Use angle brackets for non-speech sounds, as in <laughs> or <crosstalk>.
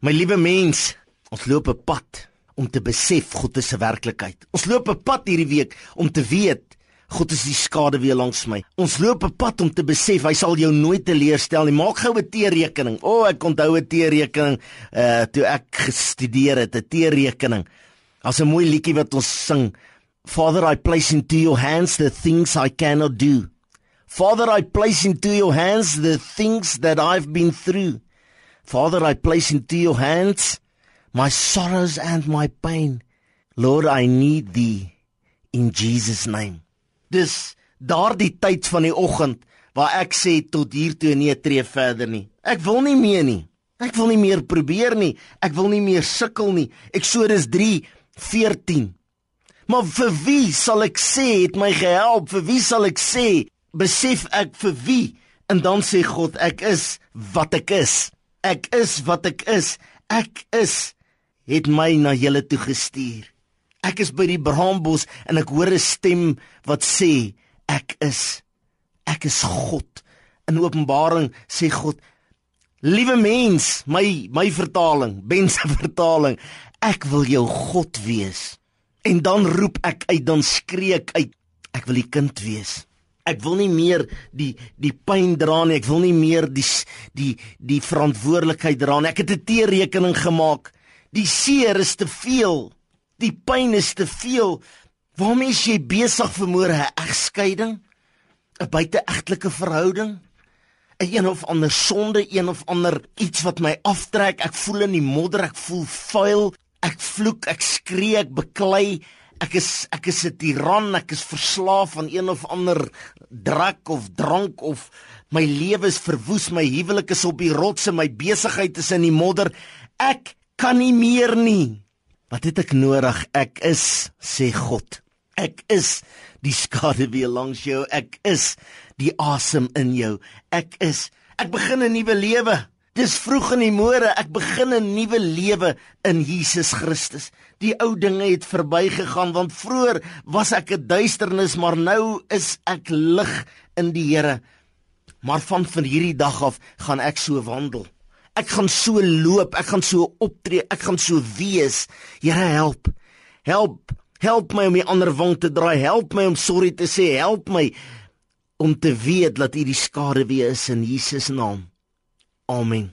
My liewe mens, ons loop 'n pad om te besef God is se werklikheid. Ons loop 'n pad hierdie week om te weet God is die skade weer langs my. Ons loop 'n pad om te besef hy sal jou nooit teleerstel nie. Maak gou 'n T-rekening. O, oh, ek onthou 'n T-rekening uh toe ek gestudeer het, 'n T-rekening. As 'n mooi liedjie wat ons sing. Father, I place into your hands the things I cannot do. Father, I place into your hands the things that I've been through. Father, I place into your hands my sorrows and my pain. Lord, I need thee in Jesus name. Dis daardie tyd van die oggend waar ek sê tot hier toe nee tree verder nie. Ek wil nie meer nie. Ek wil nie meer probeer nie. Ek wil nie meer sukkel nie. Eksodus 3:14. Maar vir wie sal ek sê het my gehelp? Vir wie sal ek sê besef ek vir wie? En dan sê God, ek is wat ek is. Ek is wat ek is. Ek is het my na julle toe gestuur. Ek is by die braambos en ek hoor 'n stem wat sê ek is ek is God. In Openbaring sê God Liewe mens, my my vertaling, Ben se <laughs> vertaling, ek wil jou God wees. En dan roep ek uit, dan skree ek uit, ek wil u kind wees. Ek wil nie meer die die pyn dra nie. Ek wil nie meer die die die verantwoordelikheid dra nie. Ek het 'n T-rekening gemaak. Die seer is te veel. Die pyn is te veel. Waarom is jy besig môre 'n egskeiding? 'n Buiteegtelike verhouding? 'n Een of ander sonde, een of ander iets wat my aftrek. Ek voel in die modder, ek voel vuil. Ek vloek, ek skree, ek beklei. Ek is ek is 'n tiran, ek is verslaaf aan een of ander drak of drank of my lewe is verwoes, my huwelik is op die rotse, my besigheid is in die modder. Ek kan nie meer nie. Wat het ek nodig? Ek is, sê God. Ek is die skade weer langs jou. Ek is die asem in jou. Ek is ek begin 'n nuwe lewe. Dis vroeg in die môre, ek begin 'n nuwe lewe in Jesus Christus. Die ou dinge het verbygegaan want vroeër was ek 'n duisternis, maar nou is ek lig in die Here. Maar van van hierdie dag af gaan ek so wandel. Ek gaan so loop, ek gaan so optree, ek gaan so wees. Here help. Help. Help my om die ander wang te draai. Help my om sorry te sê. Help my om te weet dat U die skade wie is in Jesus naam. homem.